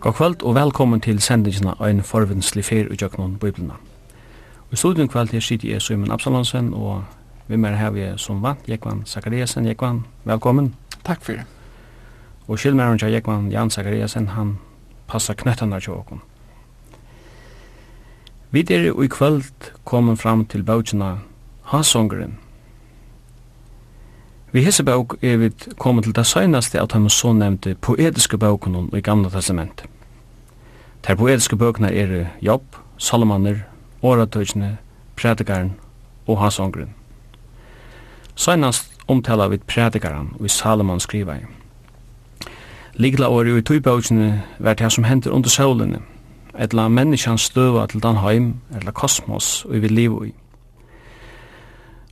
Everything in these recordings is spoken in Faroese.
God kvöld og velkommen til sendingina Ein forvinnslig fyr i Jøknon Bibelna. I studien kvöld her sitter jeg Simon Absalonsen og vi mer her vi som vant, Jekvan Zakariasen. Jekvan, velkommen. Takk for det. Og skilmeren til Jekvan Jan Zakariasen, han passar knøttene til åkken. Vi er i kvöld kommet fram til bøtjena Hasongren Vi hese bauk er vi kommet til det søgnaste av de så nevnte poetiske bøkene i Gamla testament. De poetiske bøkene er Jobb, Salomaner, Åratøysene, Predikaren og hans. Søgnast omtala vi Predikaren og i Salomon skriva i. Ligla året i tøybøkene vært det som hender under solene, etla menneskjans støva til den heim, etla kosmos og vi vil liv i.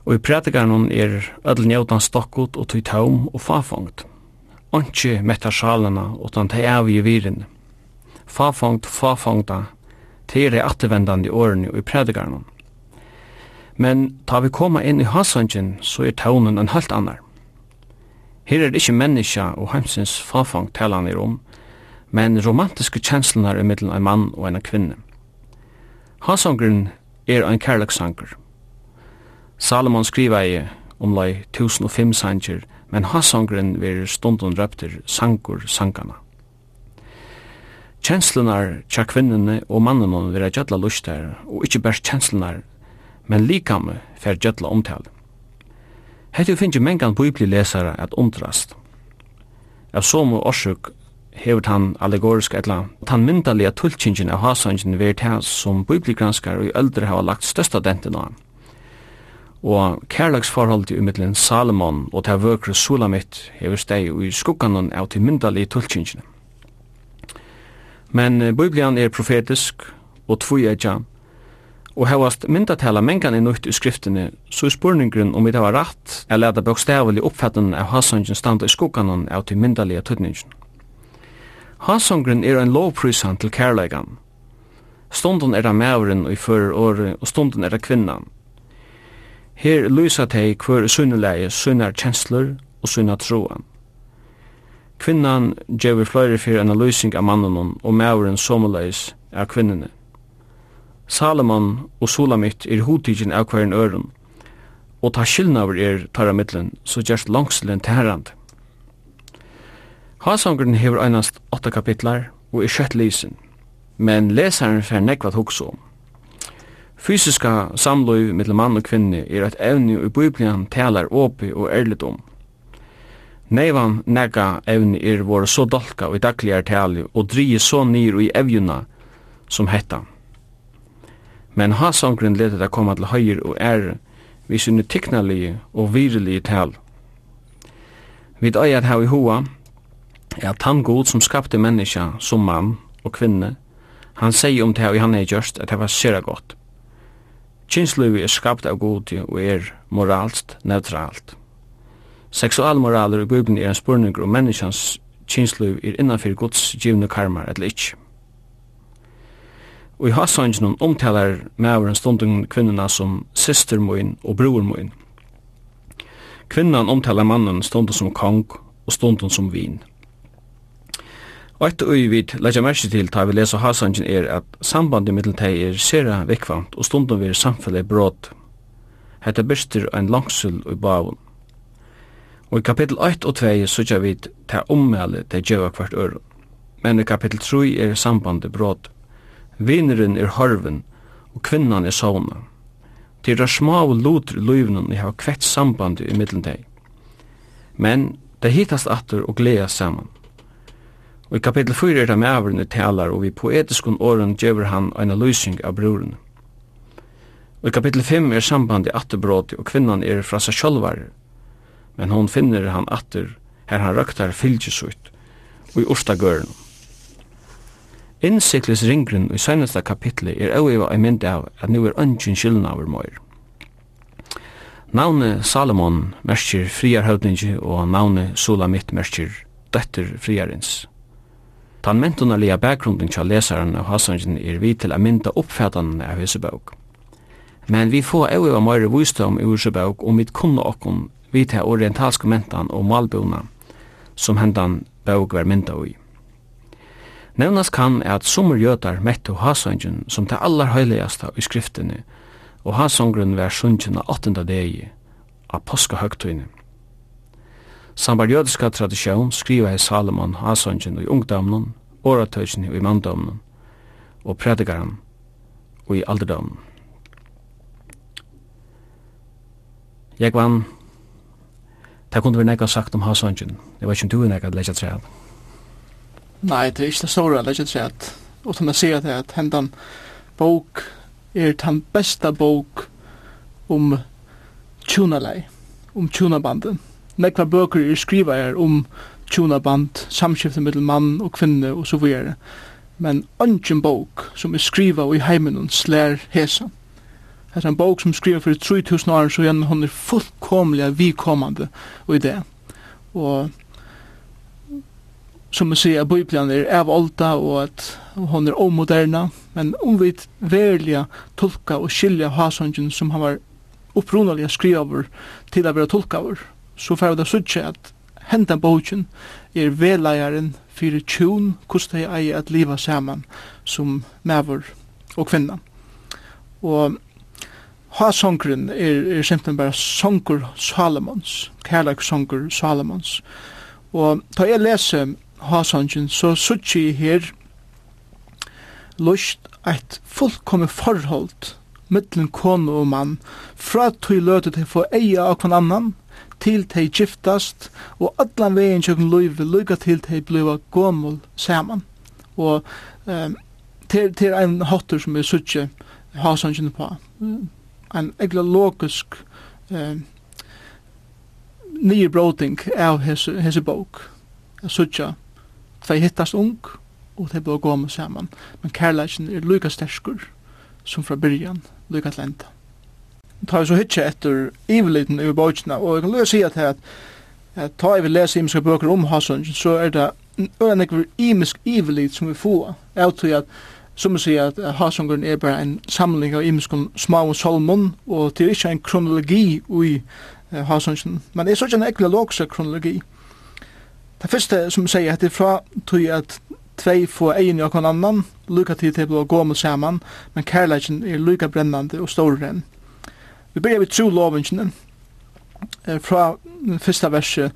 Og i prædikarnon er öll njautan stokkut og tøy taum og fafangt. Onki mettar salana utan tei av i virin. Fafongt, fafongta, tei er attervendandi årene og i prædikarnon. Men ta vi koma inn i hasangin, så er taunen en halvt annar. Her er det ikkje menneska og heimsins fafongt talan i rom, men romantiske kjenslunar i middelen en mann og en kvinne. Hasangren er en kærleksanker Salomon skriva i omlai 1005 sanger, men hassongren ver stundun røpter sangur sangana. Kjenslunar tja kvinnene og mannene vera gjødla lustar, og ikkje bært kjenslunar, men likame fer gjødla omtale. Hette finnje mengan bibli lesara at undrast. Av somu orsøk hevur tann allegorisk ella tann myndaliga tulkingin av hasangin verið hans som bibligranskar og i öldre hava lagt størsta denten á og kærlagsforholdet i mittlen Salomon og til vøkre Sulamit hever steg i skugganen av til myndalige tullkingene. Men Biblian er profetisk og tvoietja, og hevast myndatala mengan er nøyt i skriftene, så er spurningren om vi det var rett er leda bokstavelig oppfattningen av hasangen standa i skugganen av til myndalige tullkingene. Hasongren er en lovprysan til kærleikan. Stunden er det mævren og i fyrir året, og stunden er det kvinnan. Her lysa tei hver sunnulegi sunnar kjensler og sunnar troan. Kvinnan gjevur fløyre fyrir en lysing av mannen og mauren somuleis av kvinnene. Salomon og Solamit er hodtidgin av hverjen øren, og ta skilnaver er tarra middelen, så gjerst langslen tærand. Hasangren hever einast åtta kapitlar og er skjøtt lysen, men lesaren fer nekvat hokso om. Fysiska samløy mellom mann og kvinne er et evne i Biblian talar åpi og ærligt om. Neivan nega evne er våre så dolka og i dagligar tali og drie så nyr og i evjuna som hetta. Men hasangren ledet a koma til høyr og ære vi sinne tiknalige og virelige tal. Vi døy at hau i hoa er at han god som skapte menneska som mann og kvinne, han sier om det her i han er gjørst at det var sera godt Kinsløyvi er skapt av godi og er moralst neutralt. Seksualmoraler i Bibelen er en spurning om menneskans kinsløyv er innanfyr Guds givne karmar eller ikkje. Og i hasangen omtalar mæveren stundung kvinnena som sistermoin og brormoin. Kvinnan omtalar mannen stundung som kong og stundung som vin. Eitt og vid leggja merki til ta vi lesa Hasangin er at sambandet mittel teg er sera vekkvant og stundum við samfelli brot. Hetta bestir ein langsul í bavun. Og i kapittel 8 og 2 sutja vi ta ummæli tei djeva kvart ør. Men i kapittel 3 er sambandet brot. Vinneren er harven og kvinnan er sauna. Til er smá lutur i løyvnum i hava kvett sambandet i mittel teg. Men det hitast atter og gleas saman. Og i kapitel 4 er det med talar, og vi poetiskun åren gjøver han en lysing av broren. Og i kapitel 5 er samband i atterbrot, og kvinnan er fra seg sjølvar. men hon finner han atter, her han røktar fylgjesut, og i orstagøren. Innsiklis ringren i seneste kapitlet er auiva ei mynd av at nu er ønsken skyldnaver møyr. Navne Salomon merker friarhøvdingi og navne Sulamit merker døtter friarins. Tan mentunarliga bakgrunden tja lesaren av Hassangin er vi til a mynda oppfætanen av hese bøk. Men vi få euiva meire vusdom i hese bøk om vi kunne okkon vi til orientalske mentan og malbona som hendan bøk var mynda ui. Nevnas kan er at sommer jøtar mettu Hassangin som til allar høyligjasta i skriftene og Hassangren var sundjena 8. degi av påskahøgtøyne. Sambar jødiska tradisjon skriva hei Salomon Hasongen i ungdomnen, oratøysen i mandomnen, og predikaren i alderdomnen. Jeg vann, det kunne vi nekka sagt om Hasongen, det var ikke du nekka at leggja træd. Nei, det er ikke det store at leggja træd, og som jeg sier det at hendan bok er den besta bok om tjunalei, om tjunabanden nekva bøker er skriva er om tjonaband, samskiftet mellom mann og kvinne og så videre. Men ungen bok som er skriva i heimen slær hesa. Det er en bok som skriva for 3000 år, så igjen hun er fullkomlig vikommande i det. Og som man sier, Bibelen er av olda og at hun er omoderna, men om vi verliga tolka og skilja hasongen som han var upprunaliga skriver til å være tolka over, så får vi da suttje at hendan boken er veleieren fyrir tjun hvordan de eier at liva saman som mæver og kvinna. Og ha-songren er, er simpelthen bare songer Salomons, kærlek songur Salomons. Og da jeg leser ha-songen, så suttje her lust eit fullkomme forhold mittlen kone og mann fra tog løte til få eia av kvann annan til tei giftast og allan vegin tjøkken løyve lykka til tei bliva gomul saman. Og um, til, til ein hotur som er suttje hasangen på en egla logisk um, nye broting av hese, hese bok suttja tvei hittast ung og tei bliva gomul saman. Men kærleikin er lykka sterskur som fra byrjan lykka til enda tar så hytje etter iveliten i bøkene, og jeg kan løse si at her, at ta jeg vil lese imiske bøker om Hassan, så er det øyne ikke imisk ivelit som vi får, jeg tror at som vi sier at Hassunjen er bare en samling av imiske små og solmon, og det er ikke en kronologi i Hassunjen, men det er sånn en ekkelig ekvialogisk kronologi. Det første som sier at det er fra, tror jeg at tvei få egin i okon annan, lukka tid til å gå mot saman, men kærleikin er lukka brennande og stårrenn. Vi börjar vid trolovingen fra första verset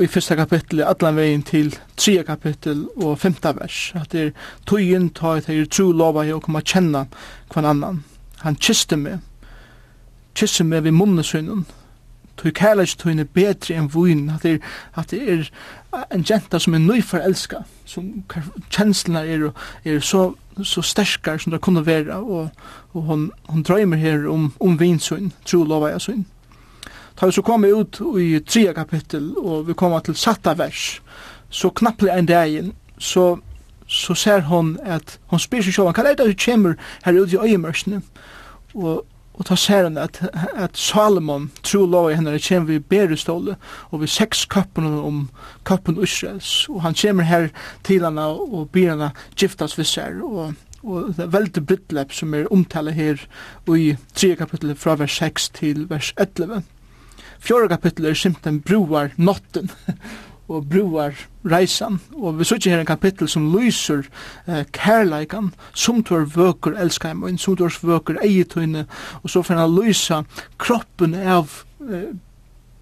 i första kapitlet allan vägen till tredje kapitel och femte vers. Att det är tojen ta att det tro lova jag kommer att känna kvann annan. Han kysste mig. Kysste mig vid munnen tog kærleik tog er betri enn vun, at det er, at det er en jenta som er nøyforelska, som kjenslene er, er så, så sterskar som det kunne være, og, og hon, hon drøymer her om, om vinsøyn, tro lova jeg søyn. Ta vi så kommer ut i 3. kapittel, og vi kommer til satta vers, så knapplig en dagen, så så ser hon at hon spyr seg sjåan, hva er det du kommer her ut i øyemørsene? Og Og ta ser han at, at Salomon, tro lov i henne, kommer vi bereståle og vi seks kappen om kappen Israels. Og han kommer her til henne og byr henne giftas vi ser. Og, og det er veldig brittlep som er omtale her i 3 kapittel fra vers 6 til vers 11. Fjorda kapittel er simpelthen broar notten og bruar reisan. Og vi sitter her en kapittel som lyser eh, kærleikan, som tår vøker elskheim og som tår vøker eietøyne og så får han lysa kroppen av eh,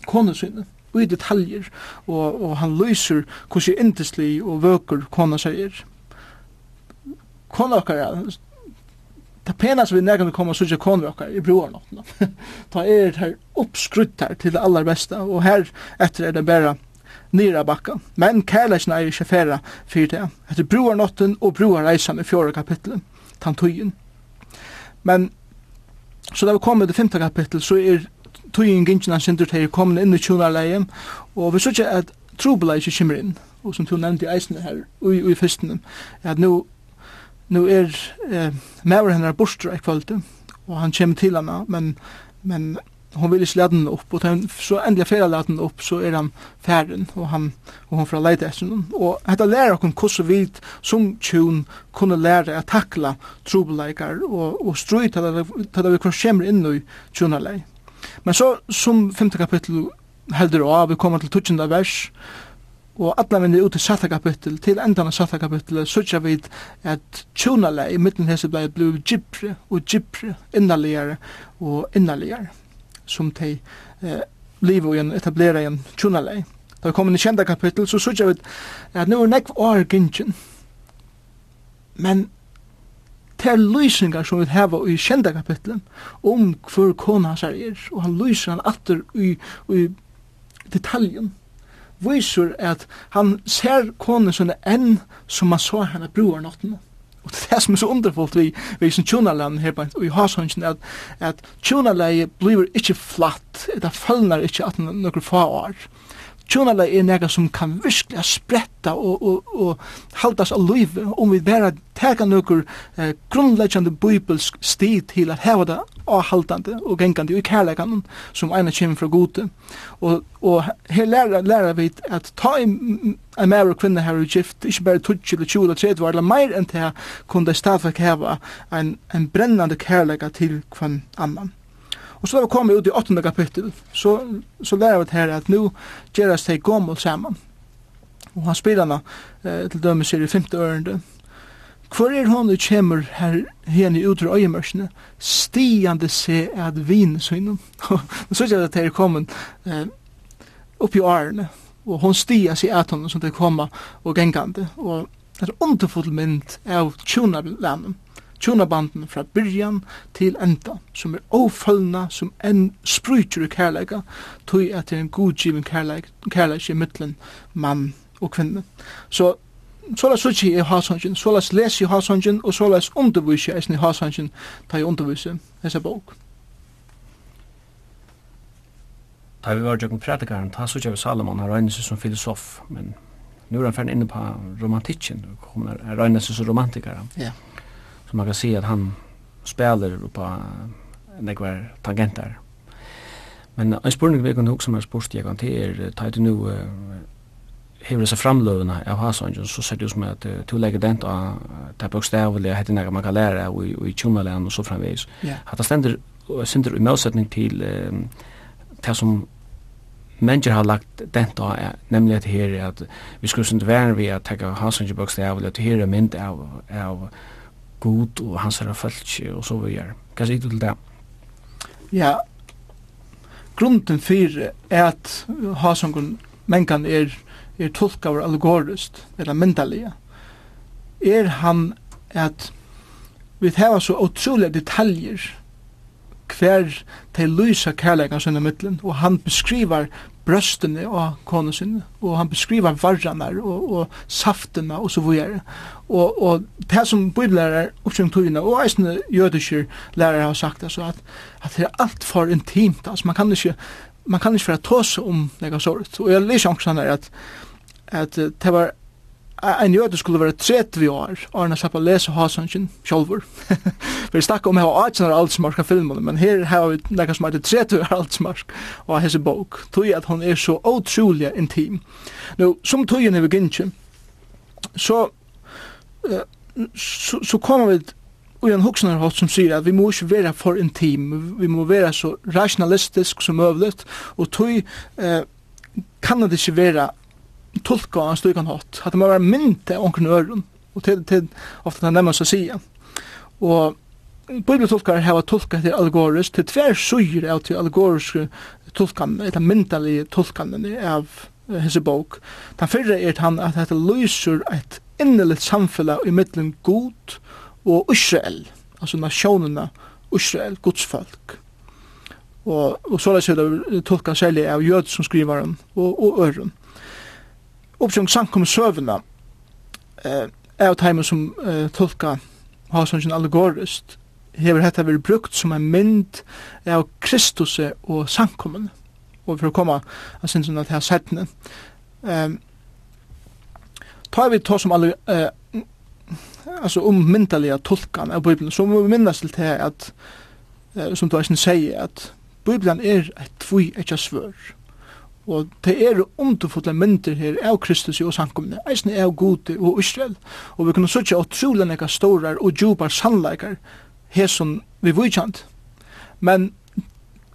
konesynet i detaljer, og, og han lyser hvordan indeslig og vøker kona sier. Kona okkar, det pena som vi nærkant vi komme og sørge kona okkar i broarnottene, ta er det her oppskrutt her til det aller beste, og her etter er det bare nira bakka. Men kærleisen er ikke færa fyrir det. Etter bruar notten og bruar reisan i fjore kapitlet, tantuyen. Men, så da vi kommer til femte kapittel, så er tuyen gynnsina sindur til komin inn i tjunarleie, og vi sykje at trobelei ikke kommer inn, og som du nevnte i eisene her, og i fyrstene, at nu, nu er eh, maver henne er bostra i kvalitet, og han kommer til henne, men, men hon vil ikke lade den opp, og den, så endelig fyrir lade den opp, så er han færen, og, han, og hon fra leide etter den. Og dette lærer okkur hvordan vi som tjun kunne lære å takla trobeleikar og, og strøy til det vi kvar kommer inn i tjunarlei. Men så, som femte kapittel heldur av, vi kommer til 12. vers, og alla vinner ut til satta kapittel, til endan av satta kapittel, sørger vi at tjunarlei i midten hese blei blei blei blei blei blei blei blei blei som de eh, lever i en etablera i en tjunalei. Da vi kommer i kjenda kapittel, så sørger vi at nu er nekv år gynnsin. Men det er løsningar som vi heva i kjenda kapitlen om hver kona hans er, og han lyser han atter i, i detaljen viser at han ser som sånne enn som han så henne bror nåttene. Mm Og det er det som er så underfullt vi, vi som tjonaland her på, og i Hashansjen, at, at tjonaleie blir ikke flatt, det følner ikke at noen få år. Tjónalag er nega som kan virkelig spretta og, og, og haldas av liv om vi bare teka nøkur eh, grunnleggjande bibelsk sti til at heva det avhaldande og gengande i kærleikan som eina kjem fra gode. Og, og her lærer, lærer vi at ta i en mer og kvinne her i gift, ikke bare 20 eller 20 eller 30 eller meir enn til kunne det stadfak heva en, en brennande kærleika til kvann annan. Og så da vi kom ut i 8. kapittel, så, så lærer vi her at nu gjerast de gommel saman. Og han spyr henne eh, til dømes her i 5. ørende. Hvor er hon du kommer her henne ut ur øyemørsene, stigande se at vin synen. og så er det at her kommet eh, opp i årene, og hon stiger seg at henne som det kommer og gengande. Og det er underfull mynd av tjona landet tjonabanden fra byrjan til enda, som er ofølna, som enn sprutjer i kærleika, tog at det er en godgiven kærleik, kærleik i mittlen mann og kvinne. Så så la suchi i hasanjen, så la les i halsangin, og sålas undervise eisen i halsangin, ta i undervise hese bok. Da vi var jokken prædikaren, ta suchi av Salomon, han regnes som filosof, men nu er han ferdig inne på romantikken, og han regnes som romantikaren. Ja. Yeah. Så man kan se att han spelar på nekvar tangenter. Men en spurning vi kan huske som er spørst jeg kan til er, ta etter nu hever seg framløvene av Hasongen, så ser det ut som at to legger den av det bøkstavlige heter nekka man kan lære og i tjumalen og så framvis. At det stender synder i motsetning til det som mennesker har lagt den av, nemlig at her at vi skulle synder være vi at tekka Hasongen bøkstavlige, at her er mynd av, av god og hans herra fölk og så vidare. Hva sier du til det? Ja, grunden for er at hasongun mengan er, er tolkaver allegorist, eller myndalige, Er han at vi har så utroliga detaljer hver til lysa kærleikan sinne mittlen, og han beskriver brøstene og kone sinne, og han beskriver varranar og, og saftene og så videre og, og det som biblærer oppsyn tøyene, og eisne jødiske lærere har sagt altså, at, at det er alt for intimt, altså man kan ikke man kan ikke være tåse om nega såret, og jeg lyser også her at, at det var en jøde skulle være 30 år, og han slapp å lese Hasansen sjolver. For jeg snakket om jeg har 18 år altsmark av filmen men her har vi nega som heter 30 år altsmark av hese bok, tog at hon er så utrolig intim. Nå, som togjen er vi gynnskje, så så, så kommer vi og en huksnarhatt som sier at vi må ikke være for intim, vi må være så rationalistisk som möjligt og tog eh, kan det ikke være tolka en styrkan hot. at det må være mynte omkring øren, og til, til ofte det nemmer seg sige. Og bibeltolkar hava tolka til algorisk, til tver syr av til algoriske tolkan, eller myndelige tolkan av hese bok. Den fyrre er han at dette lyser et inneligt samfellag i mittlen god og Israel, altså nasjonene Israel, Guds folk. Og, og så er det tolka særlig av jød som skriver skrivaren og, og øren. Oppsjong sankum søvna eh, av teimen som eh, tolka Hasansson allegorist hever hetta vært brukt som en mynd av Kristus og sankommen og for å komme av sinnsyn at jeg har sett den. Eh, tar vi ta som alle, eh, altså om myndeliga tolkan av Bibelen, så må vi minnes til det at, eh, som du eisen sier, at Bibelen er et tvui etja svør. Og det er underfotla myndir her av Kristus i åsankomne, eisen av Gode og Israel. Og vi kunne sutja utrolig nekka storar og djupar sannleikar hesson vi vujkjant. Men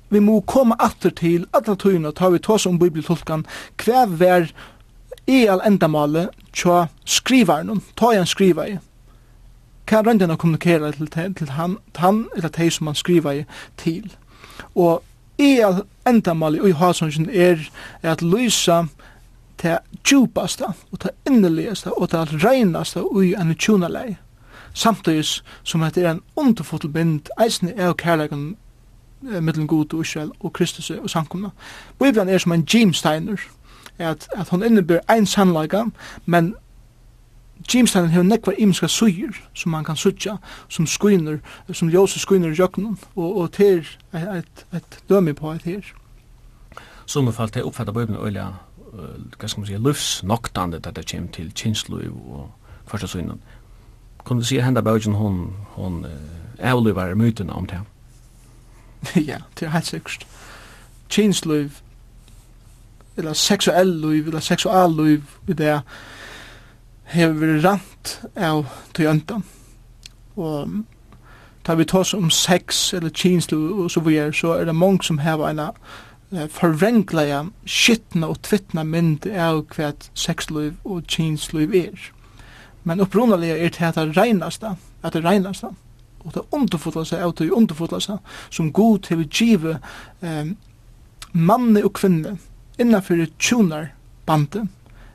vi må koma atter til alle tøyene, tar vi tås om bibeltolkan, hver vær i all endamålet tja skrivaren, ta en skrivare. Kan å kommunikera til, til han, han eller de som han skrivare til. Og i all endamålet og i hasonsen er at lysa det djupasta og det innerligasta og det reinaste ui enn tjunalei. Samtidig som det er en underfotel bind eisne er og mittelen god og Israel og Kristus og samkomna. Bibelen er som en gemsteiner, at, at hon innebär ein sannleika, men Jimstanen hefur nekvar imenska suyr sum man kan søgja, sum skuiner, sum ljósa skynur jöknum og og til et, et dømi på et her. Sum fall til uppfatta bøbna ølja, hva skal man sige, lufs noktande at det kjem til kinslu og kvarta Kunne du sjá henda bøgin hon hon avlivar mytuna om det. ja, det er helt sikkert. Kinsluv eller seksuell liv, eller seksual liv, i det hever rant av tøyantan. Og da vi tås om sex eller kinslu og så videre, så er det mange som hever en forvrengleia, skittna og tvittna mynd av hva sexliv og kinsliv er. Men upprunaliga er det at det reinaste, at det reinaste, og det underfotlasa, og det underfotlasa, som god til å give eh, manne og kvinne, innanfyrir tjunar bandet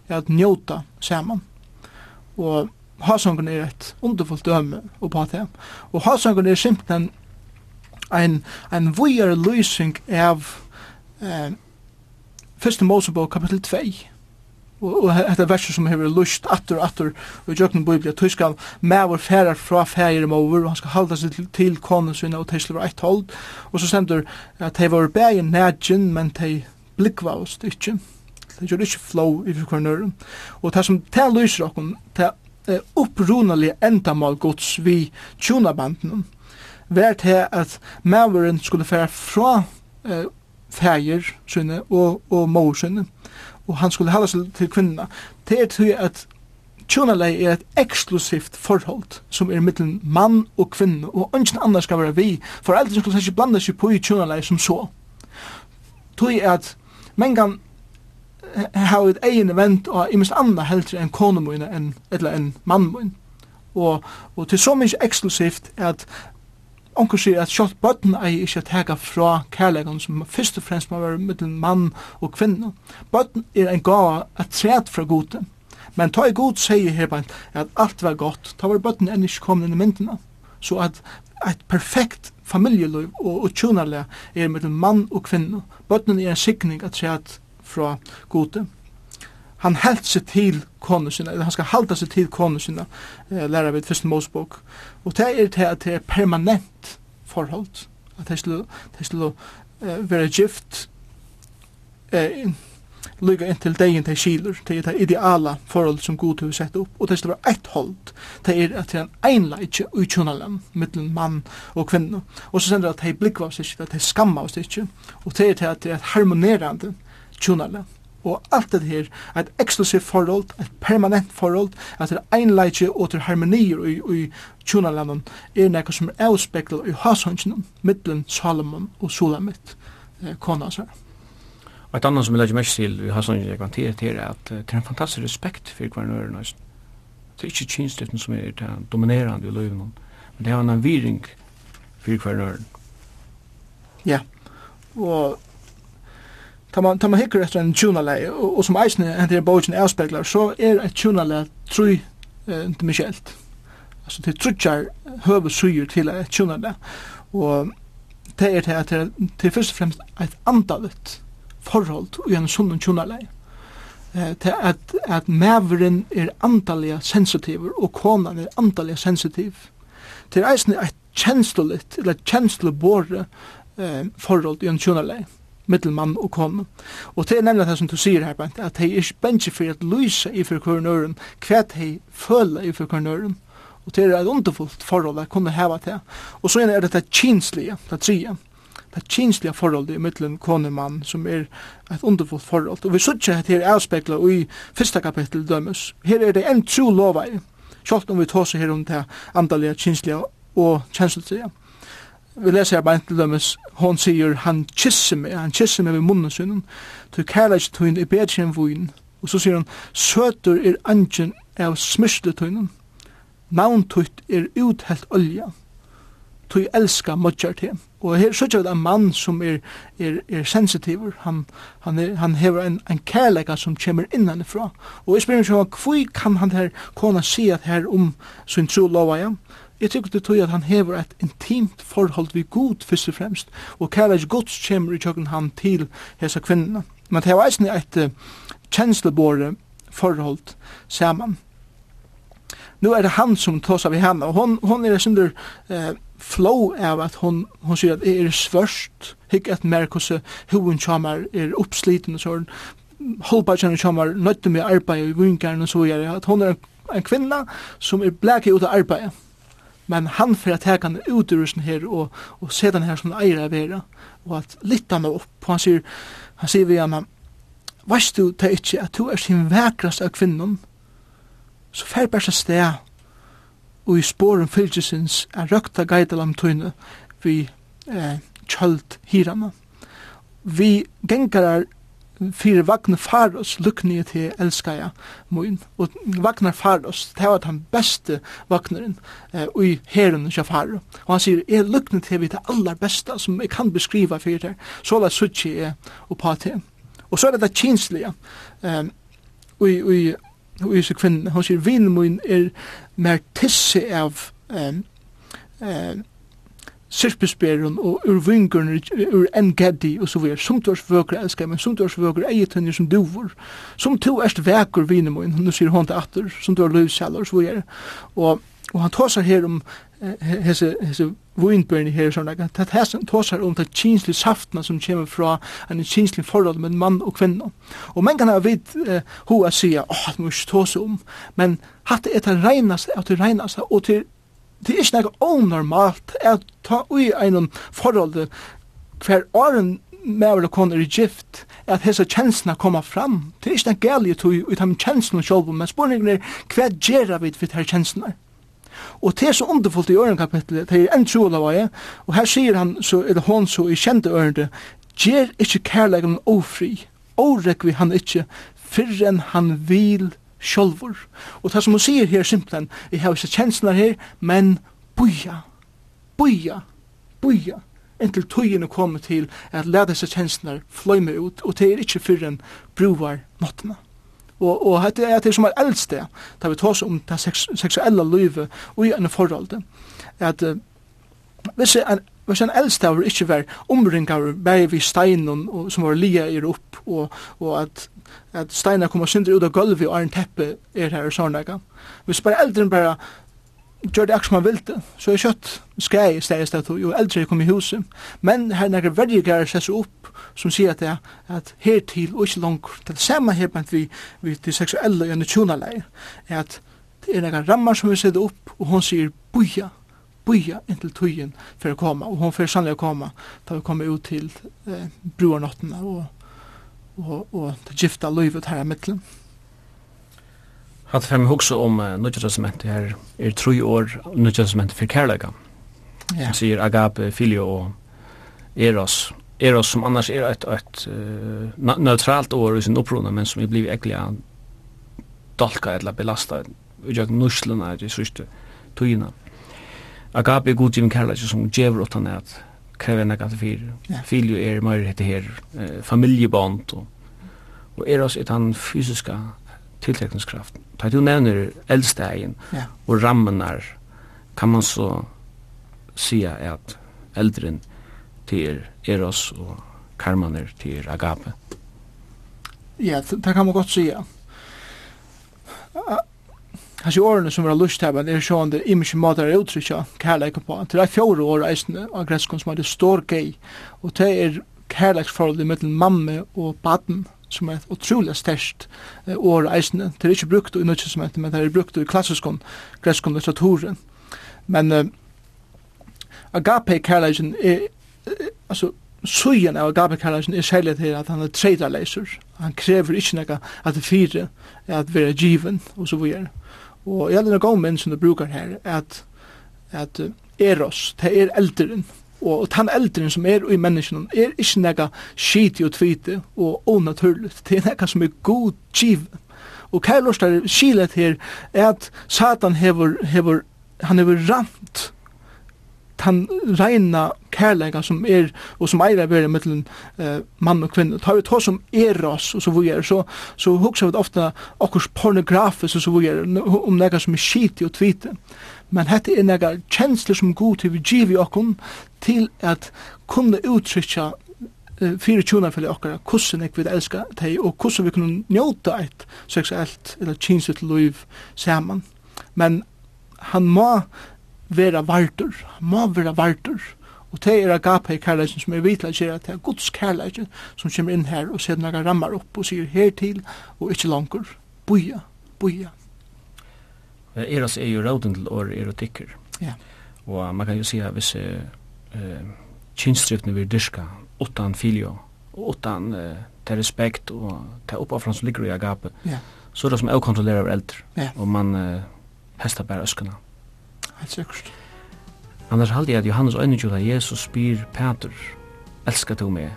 er at njóta saman. Og Hasongen er et underfullt døme på det. Og Hasongen er simpelthen ein, ein vujar lysing av eh, Fyrste Mosebok kapitel 2 og, og etter verset som hever lust atter og atter og jøkken biblia tøy skal mever færar fra fægir over og han skal halda seg til, til konen sinna og tøy var eitt hold og så stendur at tøy var bægin nægin men tøy blikva oss, ikkje. Det gjør ikkje flow i hver nøyre. Og det som det lyser okken, det er opprunalige endamal gods vi tjonabanden, vært til at maveren skulle fære fra eh, fægir sinne og, og mor sinne, og han skulle halda seg til kvinna. Det er til at tjonalei er et eksklusivt forhold som er mittlen mann og kvinne, og ønsken annars skal være vi. Foreldre skulle ikke blanda seg på i tjonalei som så. Tui er at men kan ha et egen event og i mest andre helter enn kone enn, eller enn mann og, og til så mykje eksklusivt at onkur sier at sjått bøtten ei at hega fra kærlegan som først og fremst må være mittel mann og kvinne. Bøtten er en gava at træt fra gode. Men ta i god sier her at alt var godt, ta var bøtten enn ikke kommet inn i myndene. Så at et perfekt familjeliv og, og tjunarle er en mann og kvinne. Bøtten er en sikning at seg fra gode. Han held seg til kone sina, eller han skal halda seg til kone sina, eh, lærer vi første Mosebok. Og det er til at det er permanent forhold, at det skulle, det skulle eh, være gift, eh, lyga inn til degen til skiler, det er det ideala forhold som god har sett opp, og det skal være eitt hold, det er at det er en einleitje ui tjonalam, mittelen mann og kvinne, og så sender det at de blikva oss ikke, at de skamma oss ikke, og det er det at det er et harmonerande tjonalam, og alt det her, et eksklusivt forhold, et permanent forhold, at det er einleitje og til harmonier i, i tjonalamon, er nekka som er avspeklet i hashansjonen, mittelen Salomon og Sulamit, eh, kona seg. Og et annet som jeg legger mest til, vi har sånn jeg kan til, er at det er en fantastisk respekt for hver nøyre nøyre. Det er ikke kynstøtten som er det dominerende i løyven, men det er en viring for hver nøyre. Ja, og tar man, tar man hikker etter en tjunalei, og, og som eisen henter i bogen avspekler, så er et tjunalei tru eh, til Michelt. Altså det trutjar høvesuger til et tjunalei, og det er det at det er først og fremst et andalet forhold og en sunnen tjonarleie. Eh, til at, at maveren er antallega sensitiv og konan er antallega sensitiv. Til eisen er et kjenstoligt, eller kjenslebore eh, forhold i en tjonarleie mittel mann og kone. Og det er nemlig det som du sier her, Bent, at hei er ikke bensje for at lyse i for kvarnøren, hva hei føle i for kvarnøren, og det er et underfullt forhold at kunne heva til. Og så er det dette kinslige, det tredje, det kinsliga forholdet i mittlen konemann som er et underfullt forhold. Og vi sutja at her avspekla i fyrsta kapittel dømes. Her er det en tro lovei, sjalt om vi tåser her om det andalega, kinsliga og kjenseltiga. Vi leser her beint til dømes, hon sier han kysser meg, han kysser meg ved munnen sin, til kærleik tøyn i bedre enn vuin. Og så sier han, søtur er angen av smyrsle tøynen, navntøyt er uthelt olja, tog elska modjar til. Og her søtja vi en mann som er, er, er sensitiv, han, han, er, han hever en, en kærleika som kommer innanifra. Og jeg spyrir meg sjå, hvor kan han her kona si at her om sin tro lova ja? Jeg tykker det tog at han hever et intimt forhold vi god først og fremst, og kærleik gods kommer i tjokken han til hesa kvinnerna. Men det var eisne et uh, kjenslebore forhold saman. Nu er det han som tåsar vi henne, og hon, hon er en synder uh, flow av at hon, hon sier at er svørst, hikk at merkose, hun chamar er oppsliten og sånn, chamar kjamar nøytte med arbeid i vingaren og så gjør at hon er en kvinna som er blæki ut av arbeid. Men han fyrir at hekane ut ur her og, og se den her som eier av vera. Og at litt han opp, han sier, han sier vi henne, Veist du det ikke at du er sin vekrast av kvinnen, så fer bærs sted og i sporen fylgjusins er røkta geidalam tøyne vi eh, kjöld hirana. Vi gengarar fyrir Vagnar Faros lukni til elskaja mun og Vagnar Faros det var den beste Vagnaren eh, i herren til Faro. Og han sier er lukni til vi det aller beste som jeg kan beskriva fyrir det så la suchi er og pa til og så er det det kinslige eh, og i og ysi kvinne, hon sier, vinn mun er mer tisse av um, uh, sirpisberen og ur vingurne, ur engeddi og så videre. Sumtors vøker elskar, men sumtors vøker eget henne som duvor. Som du er veker vinn mun, nu sier hon til atter, som du er løvseller og så videre. Og, og han tåsar her om hese, hese vinbørn her som det er det som tåsar om det kinslige saftene som kommer fra en kinslig forhold med mann og kvinne. Og man kan ha vidt eh, hoa sier, åh, det må ikke tåse om, men hatt er det reinaste at det reinaste, og til Det er ikke noe onormalt at ta ui einon forhold hver åren med å koner er gift, at hese kjenslene kommer fram. Det er ikke noe galt i tog ut av kjenslene selv, men spørningen er hva gjør vi for disse kjenslene? Og det er så underfullt i øren kapitlet, det er en trola av jeg, og her sier han, så, eller hon så, i kjente ørende, gjer ikkje kærleggen ofri, årek vi han ikkje, fyrren han vil sjolvor. Og det som hun sier her simpelthen, jeg har ikke kjensler her, men buja, buja, buja, inntil tøyene kommer til at lade seg kjensler fløyme ut, og det er ikkje fyrren bruvar nottene. Og, og hette er det som er eldste, da vi tås om det seksuelle livet og i en forhold. At uh, hvis en Men sen eldste var ikke vær omringar bare vi steinen og, som var lia er opp og, og at, at steinen koma synder ut av gulvet og er en teppe er her og sånn Hvis bare eldren bare gjør det akkurat man vil det, så er kjøtt skrei i stedet stedet, jo eldre jeg kom i huset. Men her er nekker verdigere seg seg opp, som sier at det er at her til og ikke langt, det er samme her blant vi, vi til seksuelle og nødtjonaleir, er at det er nekker rammer som vi sier opp, og hun sier buja, buja inntil tøyen for å komme, og hun får sannlig å komme, da vi kommer ut til eh, bruernottene og, og, og, og det gifta løyvet her i midtelen. Hatt fem hugsa om uh, nødgjøresmentet her er tru år nødgjøresmentet for kærlega. Ja. Som sier agape, filio og eros. Eros som annars er et, et uh, neutralt år i sin opprona, men som er blivit ekkelig dalka eller belasta utgjøk nusluna i sørste tøyina. Agape er godgivn kærlega som djever åttan at krever nekka til fyrir. Ja. Filio er meir heter her, uh, familjebond og, og eros er den fysiska tiltrekningskraft. Ta du nevner eldstegen ja. og rammenar, kan man så sia at eldren til eros og karmaner til agape. Ja, det kan man godt sia. Hans i årene som var lust her, men er sånn der imiske måter er uttrykja kærleik på. Til det er fjore år eisende av grenskon som er det står gei, og det er kærleiksforhold i mellom mamme og baden, som er et utrolig størst år eisende. Det er ikke brukt i nødvendig nødvendighet, men det er brukt i klassiskon greskon litteraturen. Men uh, agape kærleiken er, altså, Suyen av agape kærleiken er særlig til at han er treidarleiser. Han krever ikke noe at det fire er at være given, og så videre. Og jeg er en god menn som du brukar her, at, at eros, det er elderen, og, og den eldren som er i menneskene er ikke nega skiti og tvite og onaturligt, det er nega som er god giv. Og hva er lortar skilet her er at Satan hever, hever han hever rant han reina kærleika som er og som eier vera mellom eh, mann og kvinne. Ta vi ta som eros og så videre, så, så hugsa vi ofta okkurs pornografis og så videre om nega som er skiti og tvite. Men hette er nega kjensler som god til vi giv i okkun, til at kunne uttrykja fyrir tjuna fyrir okkara, hvordan jeg vil elska teg, og hvordan vi kunne njóta eit seksuelt eller kinsut luiv saman. Men han må vera vartur, må vera vartur, og det er agape kærleikin som er vitla gjerra til Guds kærleikin som kommer inn her og ser noen rammar opp og sier hertil og ikkje langur, boja, boja. Eros er jo råden til år erotikker. Ja. Og man kan jo si at hvis eh, kinstrykne vi dyrka utan filio, utan eh, ta respekt og ta uppoffran som ligger i agape, ja. så er det som avkontrollerar eldre, ja. og man eh, hestar bare øskene. Helt sikkert. Annars halde jeg at Johannes øynekjula Jesus spyr Peter, elskar du meg?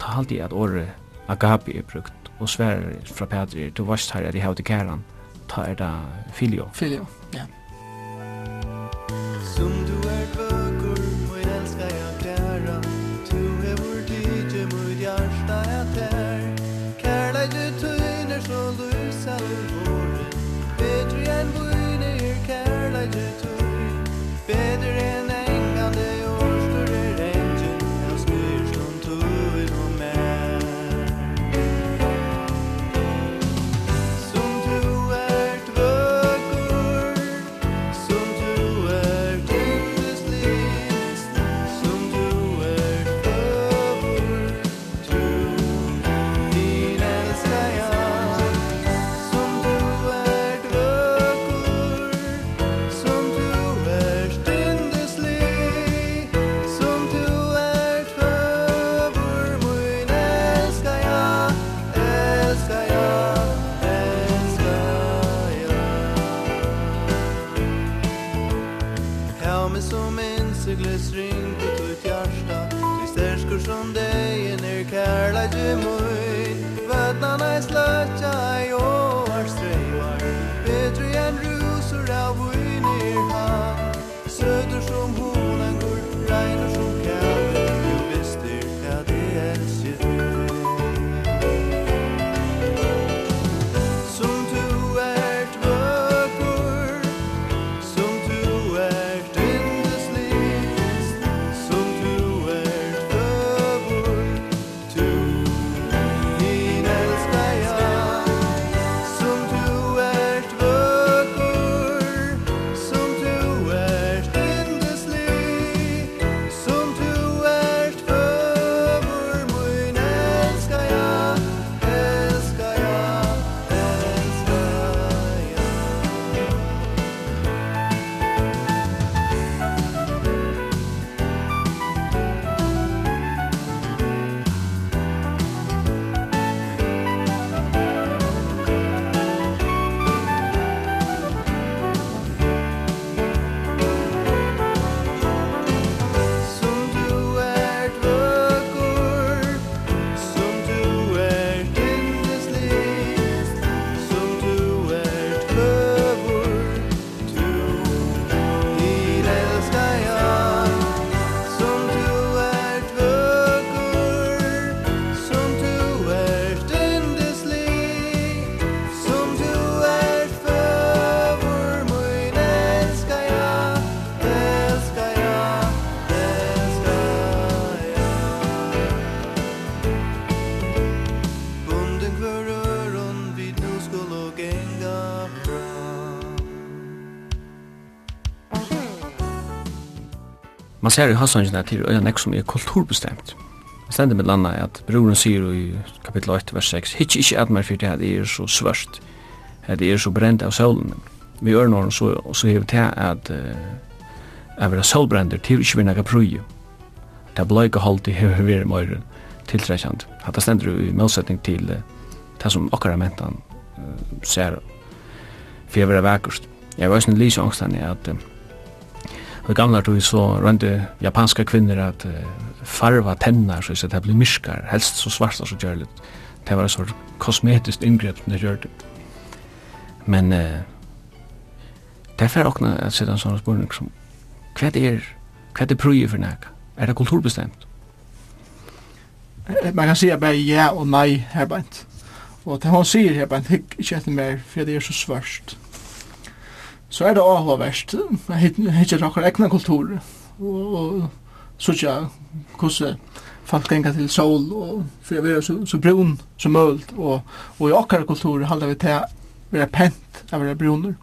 Ta halde jeg at året agape er brukt, og sverar fra Peter, du varst her at jeg hevde kæran, ta er da filio. Filio, ja. Som du er ser i hasangen at det er nek som er kulturbestemt. Det stender med landa at broren sier i kapittel 8, vers 6, Hitch ikke at meg fyrir det er så svørst, at det er så brent av solen. Vi gjør noen så, så hever det at uh, vera solbrender til ikke vi nekka kapruje. Det bløyga holdt i hever vera mer tiltrekkjant. Hatta stendur i motsetning til uh, det som okkara mentan uh, ser fyrir vera vekkust. Jeg var også en lysangstani at uh, Og gamla tog så rönde japanska kvinner at uh, farva tennar så det blir myskar, helst så svarta så gör det. Det var en sort kosmetiskt ingrepp när det gjør det. Men eh, det er fyrir okna at sätta en sånn spurning som hva är, hva er prøy för nek? Är det kulturbestämt? Man kan säga bara ja och nei her bænt. Och det hon säger här bänt, inte efter mer för det är så svårt så er det avhåverst, hittir nokkur egna kultur, og så sutja hvordan folk genga til sol, og for å være så, så brun som mølt, og, og i okkar kultur halda vi til å være pent, å være bruner.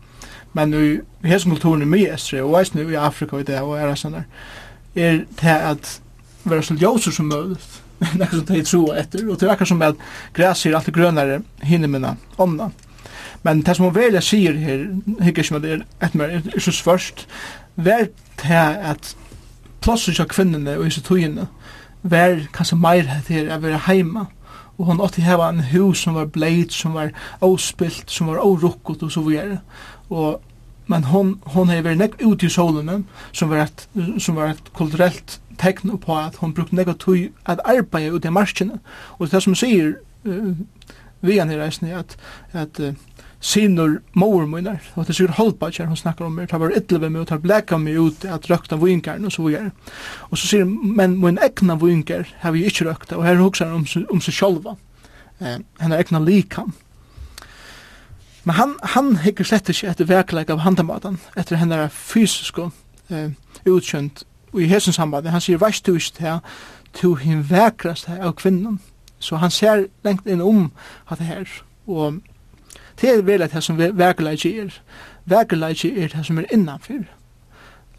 Men i hese kulturen er mye estre, og eisne i Afrika og i det, og er sånn er til at være så ljósur som mølt, nekka som de tror etter, og til akkar som at græs er alltid grønare hinne minna omna. Men det som hun velja sier her, hikker som at det, er et mer, er så svørst, vær til at plåsser av kvinnene og disse togene, vær kanskje meir til å være heima, og hon åtti heva en hus som var bleit, som var avspilt, som var avrukkot og så videre. Og, men hon, hon har vært nekk ut i solen som var et, som var et kulturelt tekn på at hon brukt nekk tog at arbeid ut i marskene. Og det som sier, uh, vi an i at, at uh, sinur mor munar og det sigur halpa kjær hon snakkar om mér ta var illa við meg og tar blekka meg ut at røkta inkar og så vidare og så sigur men mun egna vinkar har vi ikkje røkta og her hugsar om om seg sjálva eh hennar egna likam men han han hekkur slett ikkje etter verkleik av handamatan etter hennar fysisko eh utkjent og i hesen samband han sigur vast du ist her to hin verkrast her av kvinnan? Så han ser lengt inn om at her og Det er vel at det som verkeleikje er. Verkeleikje er det som er innanfyr.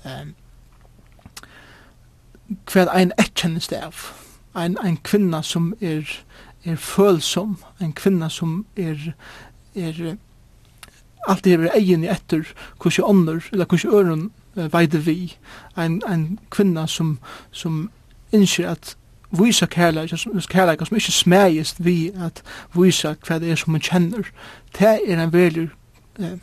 Um, hver ein ekkjennest av. Ein, ein kvinna som er, er følsom, ein kvinna som er, er alt det er egen i etter hvordan ånder, eller hvordan øren uh, veide vi. Ein, ein kvinna som, som innskjer at visa kærleika, kærleika som ikke smægist vi at visa hva det er som man kjenner. Det er en veldig eh,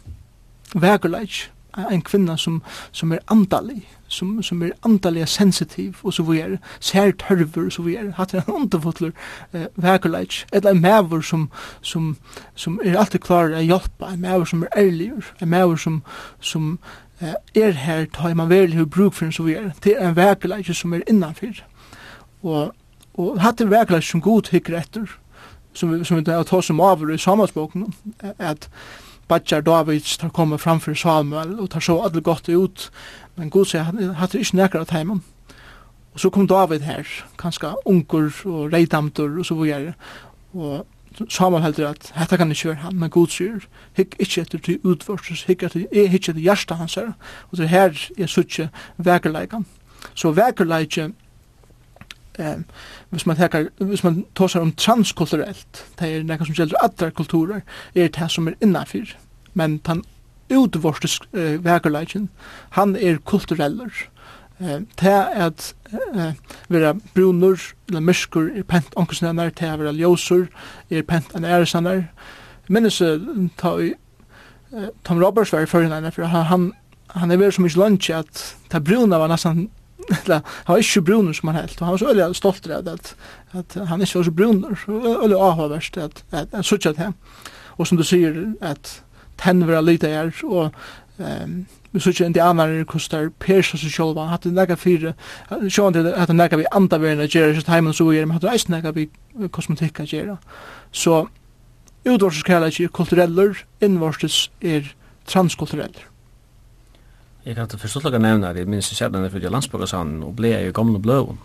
vegerleik, en kvinna som, som er andalig, som, som er andalig sensitiv, og så vi er sær tørver, og så vi er hatt en underfotler eh, vegerleik, eller en maver som, som, som er alltid klar at hjálpa, en mævur som er ærlig, en mævur som, som eh, er her, tar man vel hur bruk for so så vi er, det er en vegerleik som er innanfyr. Og, og hatt det virkelig som god hikker etter, som, som vi tar oss om av i samansboken, at Badjar Davids tar komme framfor Samuel, og tar så alle godt ut, men god sier, hatt det ikke nekker av teimen. Og så kom David her, kanskje unger og reidamter og så videre, og Samuel heldur at hetta kan ikkje vera han, men Gud sier, hikk ikkje etter til utvorses, hikk etter, er ikkje etter hjärsta hans her, og det her er suttje vekerleikan. Så vekerleikan Eh, hvis man tar hvis man tosar om transkulturelt, det er nekka som gjelder andre kulturer, er det som er innanfor. Men han utvorste eh, vekerleikin, han er kultureller. Eh, det er at eh, vera brunur, eller myrskur, er pent onkursnennar, det er vera ljósur, er pent an æresannar. Minnes uh, ta i Tom Roberts var i fyrir han, han er vera så mykje lunch at ta bruna var nesten eller han var ikke brunner som han helt, og han var så øyelig stolt av at, at han ikke var så brunner, så øyelig avhåverst at han suttet det. Og som du sier, at tenn var lite her, og um, vi suttet indianere, hvordan der persa seg selv, han hadde nekka fire, sjåan til at han nekka vi andaverna gjerra, sitt heimen så gjerra, men hadde eisen nekka vi kosmetikka gjerra. Så utvarses kærleik er kultureller, innvarses er transkultureller. Jeg kan til forstått lukka nevna at jeg minns jeg den fyrir landsbokasanen og ble jeg i gamle bløven.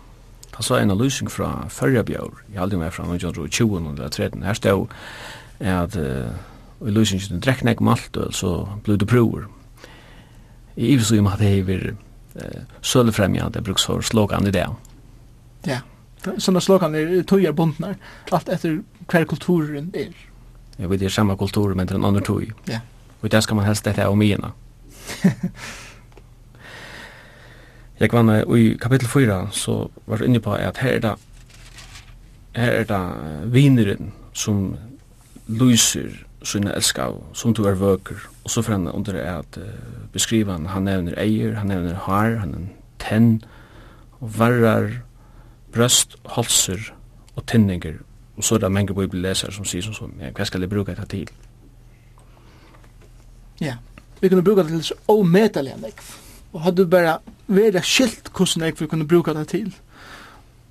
Da så en analysing fra Førjabjør, jeg aldri meg fra 1920 eller 13. Her stod at uh, i lusingen drekk nek maltøl, så ble det prover. I ivis og imat hei vir uh, sølefremjande bruksfor slogan i det. Ja, sånne slogan er tøyar bundnar, alt etter hver kulturen er. Ja, vi er samme kultur, men det er en annen tøy. Ja. Og det skal man helst dette av mina. Jeg var og i kapitel 4 så var jeg inne på at her er det her er det vineren som lyser sine elskav som du er vøker. Og så fremna under at uh, beskriva han. Han nevner eier, han nevner har, han nevner tenn og varrar brøst, halser og tinninger. Og så er det mange bibelleser som sier som sånn, ja, hva skal jeg bruke dette til? Ja, vi kunne bruke det til så omedelig, enn og hadde du bare vera skilt hvordan jeg vil kunne bruka det til.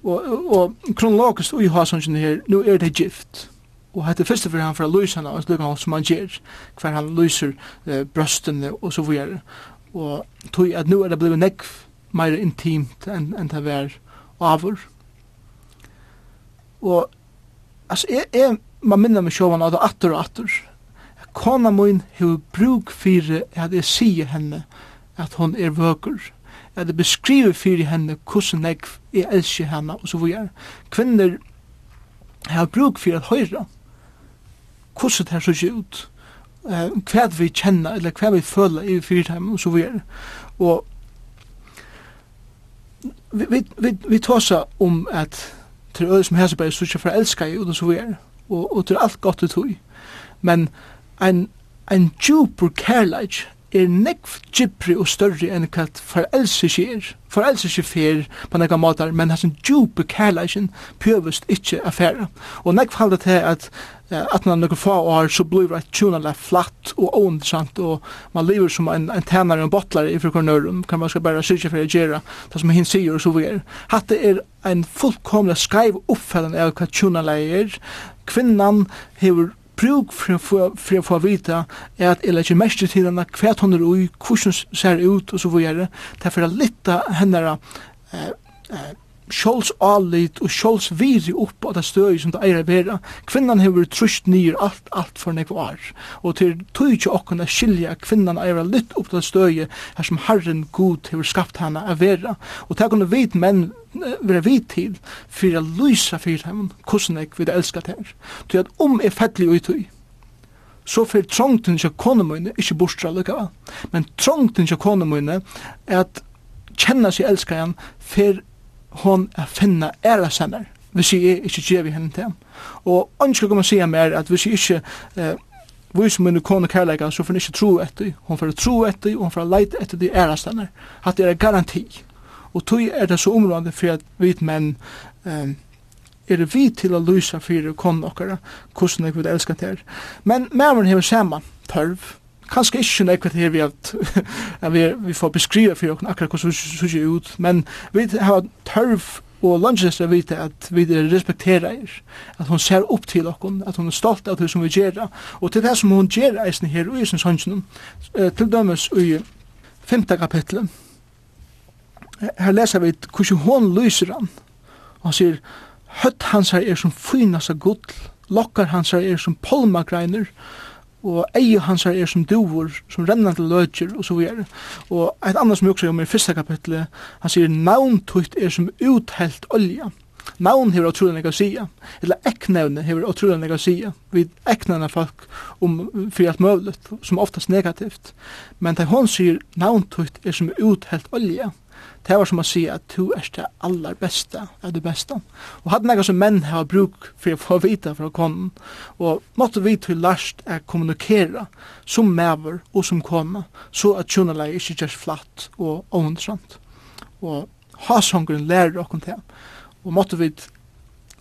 Og, og kronologisk ui ha sånn her, nu er det gift. Og hette første for han fra lysene, og slukka han som han gjør, hver han lyser eh, brøstene og så videre. Og tog at nu er det blevet nekv mer intimt enn en det var avur. Og altså, jeg, jeg man minner meg sjåvan av det atter og atter. Kona mun hefur brúk fyrir at jeg sier henne at hon er vøkur at det beskriver fyrir henne hvordan jeg er elsker henne og så videre. Kvinner har bruk fyrir at høyra hvordan det her ser ut, hva vi kjenner eller hva vi føler i fyrir henne og så videre. Og vi, vi, vi, vi tåsa om at til øde som hese bare sørsja for elskar jeg og så videre, og, og til alt godt ut tog. Men en, en djupur kærleik er nekv gypri og større enn hva forelse skjer, forelse skjer fer på nekva måtar, men hans en djupe kærleisen pjøvest ikkje affæra. Og nekv halda til at at man nokre få år så blir det tjunale flatt og ondsamt og man lever som en, en tænare og en bottler i frikornøren, kan man skal bare syrja for å gjøre det som hinn sier og så videre. Hatt det er en fullkomlig skreiv oppfellende av hva tjunale er. Kvinnan hever bruk for å få vita er at jeg legger mest til henne hva hun er ui, hvordan ser ut og så videre. Det er for å lytte henne eh, eh, sjåls alit og sjåls viri opp av det støy som det eier er bera. Kvinnan hever trusht nyer alt, alt for nekva var. Og til tøy ikke okken å skilja kvinnan eier er litt opp av det støy her som Herren god hever skapt hana er vera. Og ta kunne vit menn vera vit til fyrir a lysa fyrir hemmen hvordan jeg við elska her. Til at om er fettli og tøy så fyrir trångten til konu mine, ikkje bostra lukka, men trångten til konu mine, at kjenna seg elskar fyrir hon er finna æra samar, hvis jeg ikke gjev vi henne til. Ham. Og han skal komme og sige mer at hvis jeg ikke eh, vis mun kone kærleika så får han ikke tru etter hon får tru etter og hon får leite etter de ærastanar hatt er garanti. Og tog er det så område for at vit menn eh, er vi til å lysa fyrir kone okkara hvordan jeg vil elska til men mæren hever saman tørv kanskje ikke nekva til vi at, at vi, vi får beskriva for okken akkurat hvordan det ser ut, men vi har tørv og lunges er vite at vi respekterer er, at hon ser opp til okken, at hon er stolt av det som vi gjør, og til det som hon gjør eisen her og sin sønsjene, til dømes i 5. kapitlet, her leser vi hvordan hon lyser han, og han sier, høtt hans her er som fynas av gull, lokkar hans her er som polmagreiner, og og eie hans er som duvor, som rennar til løtjer, og så videre. Og et annet som jeg også gjør med i første kapitlet, han sier, navntutt er som uthelt olja. Navn hever utrolig nek å sia, eller eknevne hever utrolig nek å sia, við eknevne folk um fri alt møvlet, som oftast negativt. Men þegar hon sier navntutt er som uthelt olja, det var som å si at du er det aller beste av det beste. Og hadde noe som menn har bruk for å få vite fra konen, og måtte vi til lærst å kommunikere som maver og som kone, så at tjonelei ikke gjørs flatt og åhendrant. Og hasongren lærer dere til, og måtte vi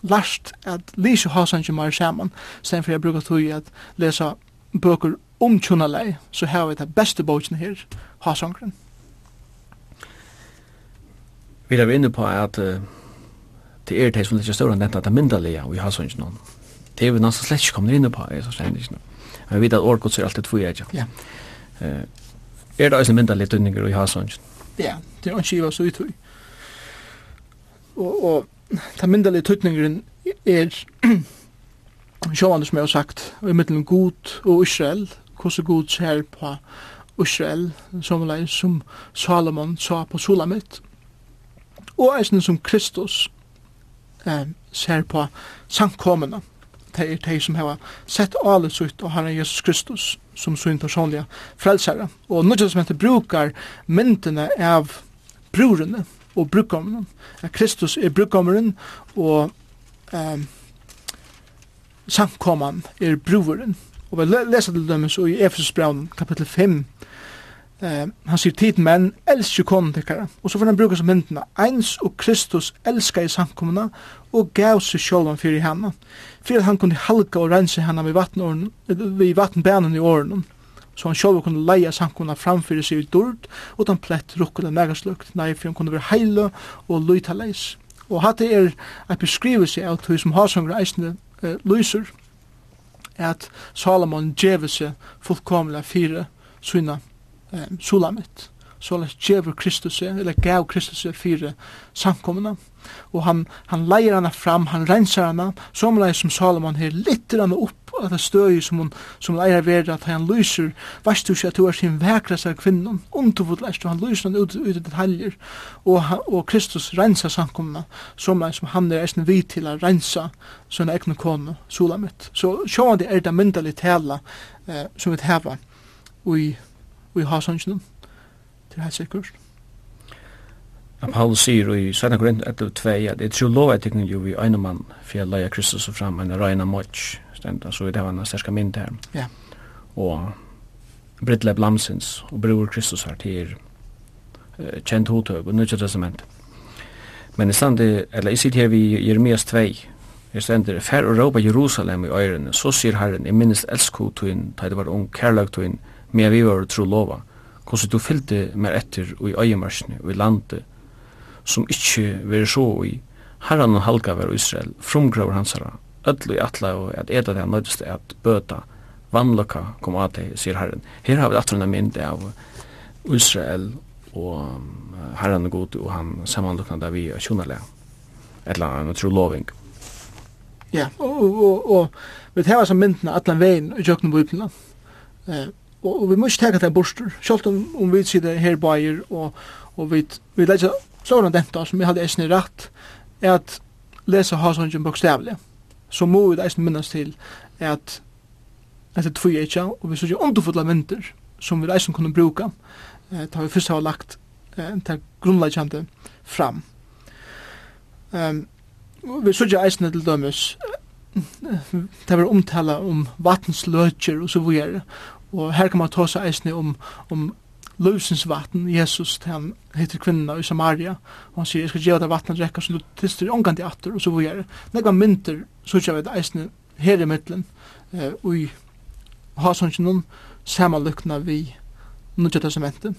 lærst at lise hasongren mer sammen, sen for jeg bruker tog at lese bøker om tjonelei, så har vi det beste boken her, hasongren. Vi er inne på at uh, det er det som ligger større enn dette, at det er myndelige og vi har sånn ikke noen. Det er vi nesten slett ikke kommet inne på, er så slett ikke noe. Jeg vet at årgods er alltid tvoje, ikke? Ja. Uh, er det også myndelige dønninger og vi har sånn ikke? Ja, det er ikke hva så uttøy. Og, og den myndelige tøtningeren er sjåvande som jeg har sagt, og i middelen god og Israel, hvordan god ser på Israel, som, som Salomon sa på Sulamit, og eisen som Kristus eh, ser på samkommende. Det er de som har sett alle sitt og har Jesus Kristus som sin personlige frelsere. Og noe som heter brukar myndene av brorene og brukkommene. Kristus er brukkommeren og eh, samkommene er broren. Og vi leser til dem så i Efesus kapitel 5, Eh, han sier tid menn, elsker konen tikkara. Og så får han bruka som myndina, eins og Kristus elska i samkommuna og gav seg sjálvan fyrir henne. Fyrir at han kunne halka og rense henne vid, vatn vid vatnbænen i åren. Så han sjálvan kunne leia samkomna framfyrir seg i dord, og han plett rukkul og megaslökt, nei, for han kunne være heile og luita leis. Og hatt er at beskrivelse av tog som hasangra reisende eh, lyser, at Salomon djevese fullkomla fyrir sunna eh, sulamit. Så han kjever Kristus, eller gav Kristus fire samkommende. Og han, han leier henne fram, han renser henne, som leier som Salomon her, litter henne opp av det støy som hun, som leier ved at han lyser, varst du ikke at du er sin vekreste av kvinnen, underfot leist, og han lyser henne ut, ut i detaljer, og, og Kristus renser samkommende, som leier som han er eisen vid til å rensa sånne egne kone, Solamit. Så sjåan det er det myndelige tala eh, som vi heva og i hasangen. Det er helt sikkert. Ja, Paulus sier i 17. Korint 1-2 at det er tro lov at jo vi øyne mann for jeg leier Kristus og fram en røyne møtt. Så det var en sterske mynd her. Ja. Og Brittle Blamsins og Bror Kristus her til uh, kjent hotøg og nødvendig testament. Men i stedet, eller i sitt her vi Jeremias 2, her stender, Fær og råpa Jerusalem i øyrene, så sier Herren, jeg minnes elskotøyen, da det var ung kærløgtøyen, med vi var tro lova, hvordan du fyllte mer etter og i øyemarsene og i landet, som ikkje veri så i, herran og halga var Israel, frumgraver hansara, ödlu i atla og at eda det han nøydeste at bøta, vannlokka kom av det, sier herren. Her har vi atrunna mynd av Israel og herran og god og han samanlokna da vi er tjonale, et eller annet tro loving. Ja, og, og, og, og vi tar som myndene atlan veien i jøkken på Eh, og, og vi må ikke teka det borster, selv om, om vi sitter her bæger, og, og vi, vi leser sånne dette, som vi hadde eisne rett, er at lesa hasongen bokstavlig, så må vi eisen minnes til at at det tvi eikja, og vi sier underfotla mynter, som vi eisen kunne bruka, eh, da vi først har lagt eh, til grunnleggjande fram. Um, vi sier eisen til dømes, det var omtala om vattensløtjer og så videre, Og her kan man ta seg eisne om, om løsens vatten, Jesus, til han heter kvinna i Samaria, og han sier, jeg skal gjøre deg vatten og drekka, så du tister i omgang til atter, og så hvor jeg. Nekva mynter, så ikke jeg vet eisne her i middelen, eh, og i ha sånn noen hasonsjonen, samanlukna vi nødja Testamentet.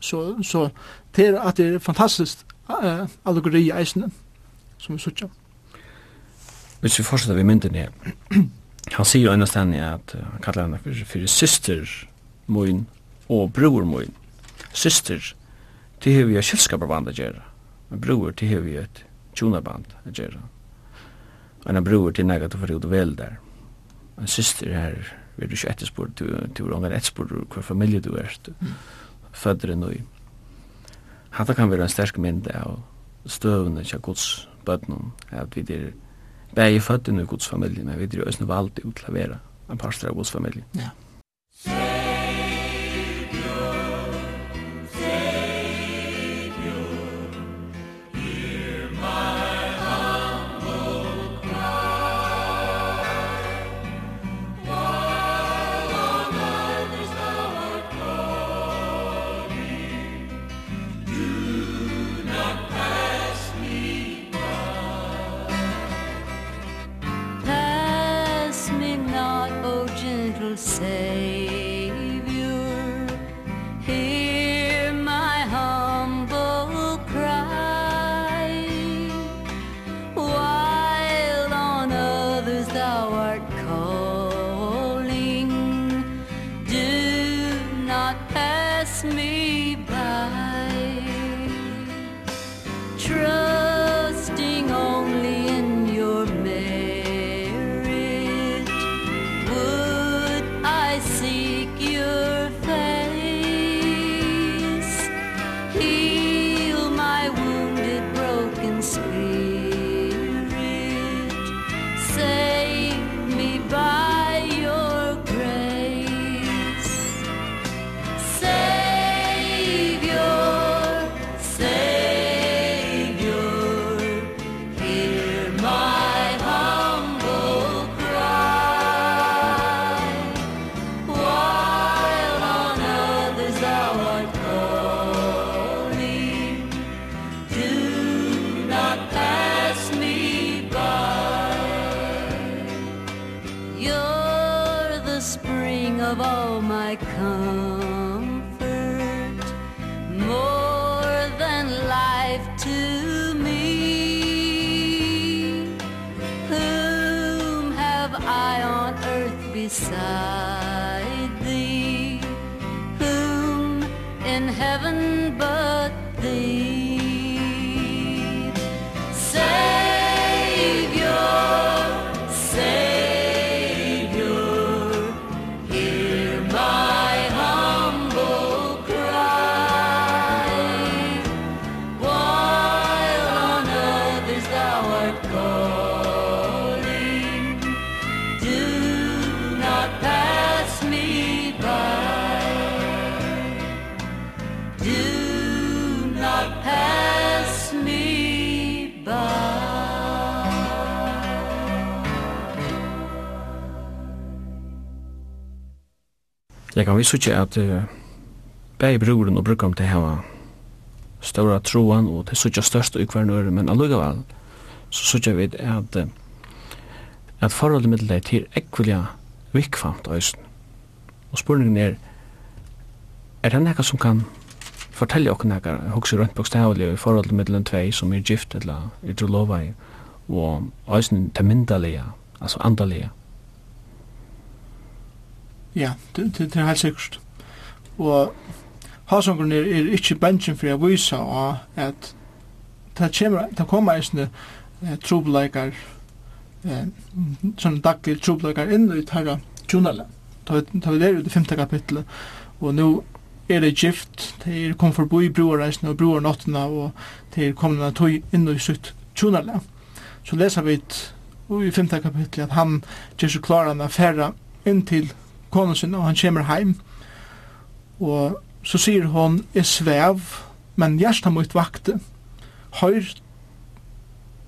Så, så det er at det er fantastisk uh, allegori i eisne, som vi sutja. Hvis vi fortsetter vi mynden her, han sier jo enda stendig at han kallar henne for, for syster moin og bror moin. Syster, det har vi et kjølskaperband å gjøre. Men bror, det har vi et tjonaband å gjøre. Og En bror, det er nægat å få ut vel der. En syster her, vi er du ikke etterspurt, du du er ungar etterspurt hver familie du er, du mm. fødder enn og Hatta kan være en sterk mynd av støvende til gods bøtnen, at vi er bæði fødden i godsfamiljen, men vi er jo valgt ut til å være en parster av godsfamiljen. Ja. det kan vi sutja at uh, bæg broren og brukar om til hava stora troan og til sutja størst i hver nøyre, men allugaval så sutja vi at uh, at forholdet mitt leit til ekvilja vikfamt øysen. Og spurningen er er det nekka som kan fortelle okkur nekka hokser rundt bokstavlig i forholdet mitt tvei som er gift eller er trolova i og øysen til myndalega, altså andalega Ja, det, det, det er helt sikkert. Og halsongren er, er ikke bensjen for å vise at det kommer, det kommer eisne eh, trobeleikar eh, sånne daglige trobeleikar inn i tarra tjonale. Da vi der i det femte kapitlet, og nå er det gift, det er kom forbi broreisene og broarnottene, og det er kommet av tog inn i sitt tjonale. Så leser vi i femte kapitlet at han gjør så klar han affæra inn til konen sin, og han kommer heim, og så sier hon, jeg svev, men hjertet mitt vakte, høyr,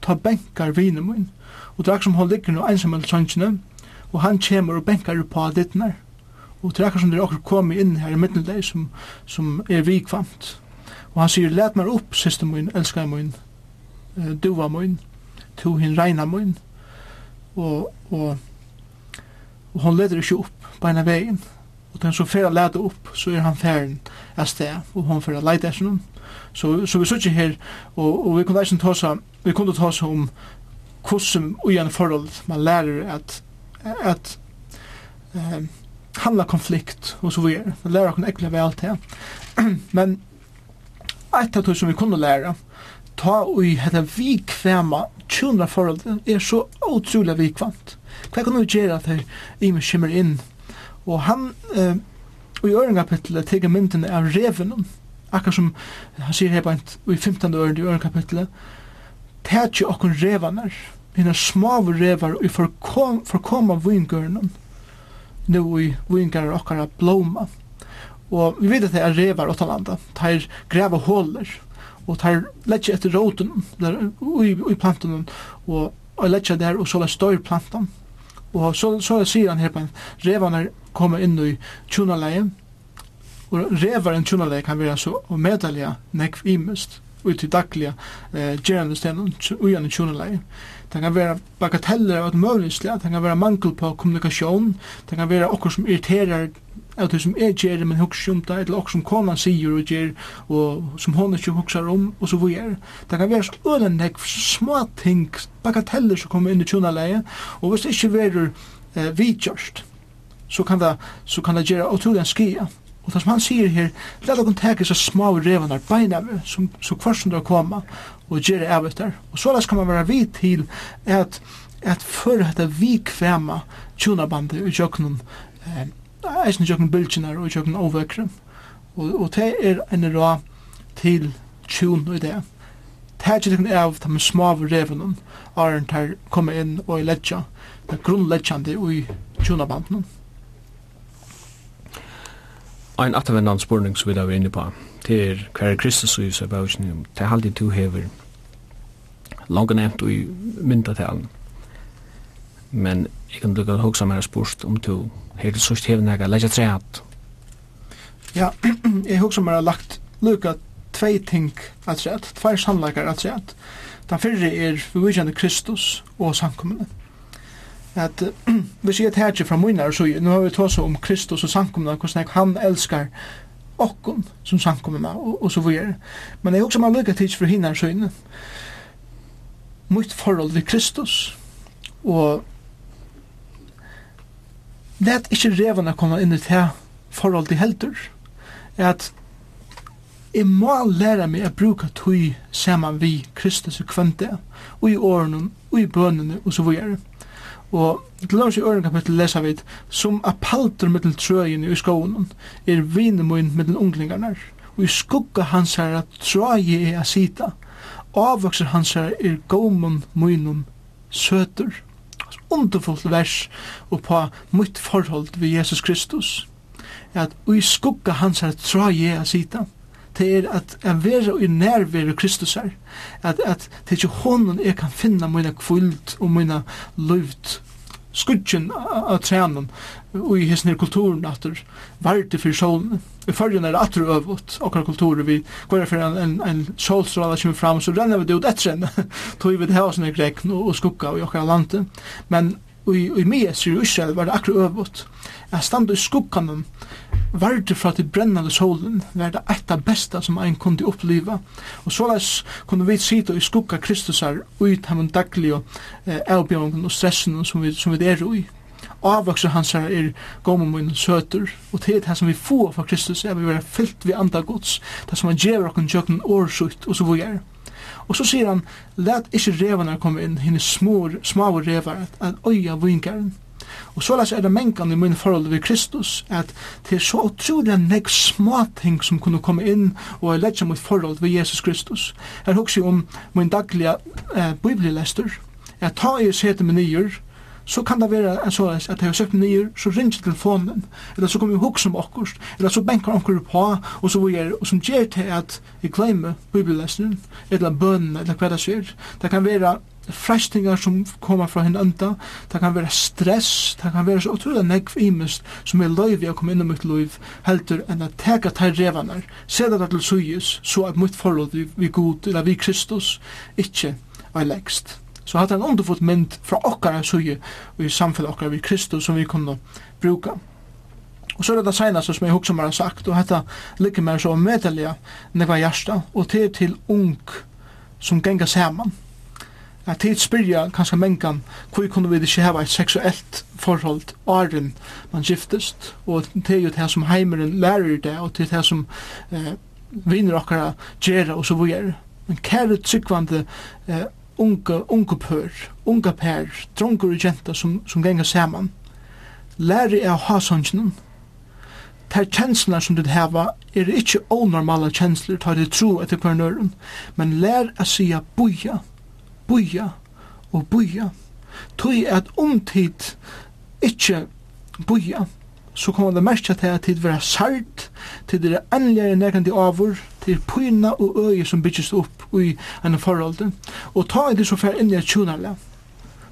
ta benkar vinen min, og det er som hon ligger nå ensam med sønnsene, og han kommer og benkar på dittner, og det er som det er akkur kommet inn her i midten deg som, som er vikvamt, og han sier, let meg opp, siste min, elskar min, duva min, to hin reina min, og, og, og hon leder ikke opp, beina vegin. Og den som fer a lete opp, så er han færen av sted, og hon fer a leite etter noen. Så, så vi sitter her, og, og vi kunne eisen tåsa, vi kunne tåsa om hvordan i forhold man lærer at, at eh, handla konflikt og så videre. Man lærer kunne ekkert vel til. Men et av det som vi kunne lære, ta ui hetta vikvema tjundra forhold er så utrolig vikvant. Hva kan vi gjøre at her i meg kommer inn Og han, eh, og i ørenkapitlet, teker mynden av revenom, akkar som han sier her bænt, i 15. øren i ørenkapitlet, teker okkon revanar, hina smav revar, og i forkom, forkoma vingurnum nu i vingar okkara blóma. Og vi vet at det er revar åttalanda, tar greva håler, og tar letja etter roten, der, ui, ui plantunum, og, og letja der, og så la støyr plantan, Og så, så sier han her på en, revene kommer inn i tjonaleie, og revaren tjonaleie kan være så medelig nekv imest, ut i dagliga eh, gerande stenen ujan i tjonaleie. Det kan være bagateller av et møvlisle, det kan være mangel på kommunikasjon, det kan være okkur som irriterer av det som er gjer, men hugsa om det, eller også som konan sier og gjer, og som hon ikke hugsa om, og så vore. Det kan være så øyne nek små ting, bagateller som kommer inn i tjonaleie, og hvis det ikke verer eh, vidgjørst, så kan det, så kan det gjøre utrolig en skia. Og det som han sier her, la dere teke så små revanar beina med, som, så kvart som det koma, og gjøre av etter. Og så kan man være vid til at, at før dette vi kvæma tjonabandet i jøkkenen, eh, eisen tjøkken bylgjenar og tjøkken overkre. Og, og det er en rå til tjun og det. Det er tjøkken av de små revenen, Arent tar komme inn og i ledja, det grunnledjande i tjunabanden. Ein atavendan spurning som vi da var inne på, det er hver er Kristus og Josef Bausen, det er alltid to hever langt nevnt og i myndatalen. Men jeg kan lukka hoksa mer spurt om to her til sørst hevn jeg legger treat. Ja, jeg husker meg har lagt lukka tvei ting at treat, tvei sannleikar at treat. Den fyrre er forvigende Kristus og samkommende. At vi jeg tar ikke fra munnar, så nå har vi tås om Kristus og samkommende, hvordan han elskar okkon som samkommende, og, og så videre. Men jeg husker meg lukka tids for hinnar søgne. Mitt forhold til Kristus og let ikke revene komme inn i det forhold til heldur. At jeg må lære meg å bruke tog saman vi Kristus og kvante, og i årene, og i bønene, og så videre. Og til løs i øren kapittel leser vi som apalter mittel trøyen i skoven er vinemøyen mittel unglingarna og i skugga hans her at trøye er sita. avvokser hans her er gomen moinum søter underfullt vers og på mitt forhold ved Jesus Kristus at i skugga hans her trøye jeg a sita. Det er at jeg vera i nærvera Kristus her at, at det er ikke hånden jeg kan finna mine kvult og mine løvd skudgen av trænen og i hessene kulturen at atter varte for solen. I førjen er det atter øvut, okkar kulturer vi går for en, en, en solstråla kommer fram, så renner vi det ut etter henne, tog vi det her sånne grekn og, og skukka i okkar landet. Men i, i Mies i Israel var det akkur øvut, jeg stand i skukkanen, varde fra til brennande solen var det eit av besta som ein kunde oppliva. Og såleis kunne vi sita i skugga Kristusar ui tamen daglig og eh, avbjørngen og stressen som vi, som vi er ui. Avvokser hans her er gommen min søter, og til det som vi får fra Kristus er vi vera fyllt vi andra gods, det som han gjever okken jøkken årsut, og så vi er. Og så sier han, let ikke revene komme inn, henne små, små revar, at, øya vingaren, Og så er det mengan i min forhold ved Kristus, at det er så utrolig nek små ting som kunne komme inn og er lett mot forhold ved Jesus Kristus. Jeg husker om min daglige eh, bibelilester, at ta i sete med nyer, så kan det være en sånn at jeg har søkt nyer, så ringer telefonen, eller så kommer jeg hukse som akkurst, eller så benker akkur på, og så gjør, og som gjør til at jeg glemmer bibelleseren, eller bønnen, eller hva det ser. Det kan være frestingar som koma fra hinn enda, det kan være stress, det kan være så utrolig negv imest som er løyv jeg kom inn i mitt løyv heldur enn at teka tær revanar, seda det til suyes, så at mitt forhold vi god, eller vi Kristus, ikkje er legst. Så hatt en underfot mynd fra okkara suye og i samfunnet okkara vi Kristus som vi kunne bruka. Og så er det det senaste som jeg hukk som har sagt, og dette ligger mer så medelig nekva hjärsta, og til til ung som genga saman at tid spyrja kanskje mengan hvor kunne vi ikke hava et seksuelt forhold åren man giftest og det er jo det som heimeren lærer det og det er det som eh, vinner okkara gjerra og så vujer men kære tryggvande eh, unge, unge pør unge pær, drongur og jenta som, som ganga saman lærer jeg å ha sannsjonen Tær kjensler som du hava er ikkje onormala kjensler tar det tro etter hver nøren, men lær a sia buja, buja og buja. Tui at omtid ikkje buja, så kommer det mest til at tid vera sart, til det er endeligere nekant i avur, til pyna og øye som byggjes opp i en forhold, og ta i det så fer inn i et tjunarle.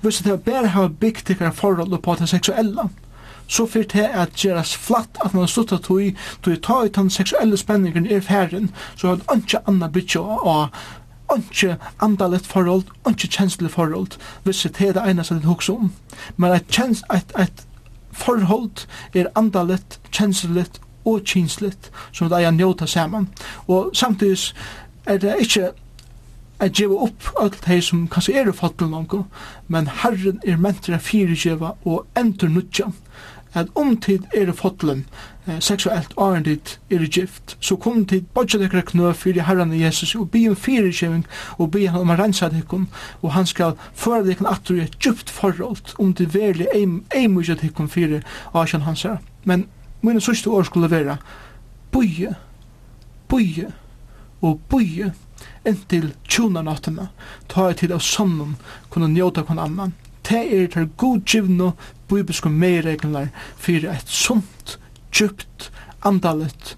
Hvis det er bare har byggt ikkar forhold på det seksuelle, så fyrt det at gjeras flatt at man stuttar tog, tog ta i den seksuelle spenningen i ferden, så har det ikke anna byggja av ikke andalet forhold, ikke kjenslig forhold, hvis det er det ene som det husker om. Men et, kjens, et, et forhold er andalet, kjensligt og kinsligt, som det er njóta saman. Og samtidig er det ikke at geva upp öll hei som kanskje er i fattelen men Herren er mentra fyrirgeva og endur nutja at om tid er fotlen eh, seksuelt åren dit er gift, så kom tid bodja dekra knø fyrir herran i Jesus og bi om fyrirkjeving og bi om a rensa dekkun og han skal føra dekkun atur i et djupt forhold om det verlig eimusja dekkun fyrir asjan hans her. Men mine sørste år skulle være bøye, bøye og bøye inntil tjona nattena, ta i tid av sannan kunne njóta kon annan det er det godgivne bibelske meiregler for et sunt, djupt, andalet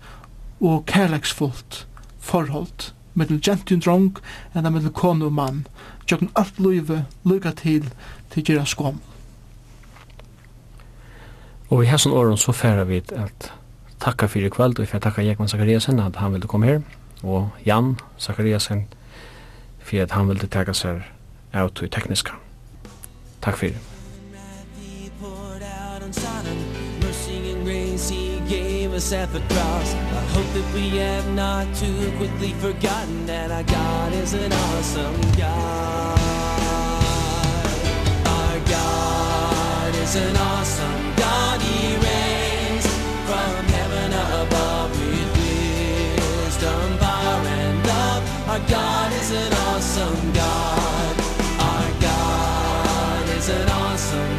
og kærleksfullt forhold mellom gentil drong enn mellom kone og mann. tjokken alt løyve lykka til til gira skåm. Og i hesson åren så færa vi at takka fyrir kvöld, og vi færa takka Jekman Zakariasen at han ville komme her, og Jan Zakariasen fyrir at han ville takka seg av til tekniska. Takk for det. us at the cross I hope that we have not too quickly forgotten That our God is an awesome God Our God is an awesome God He reigns from heaven above With wisdom, power and love Our God is an awesome God an awesome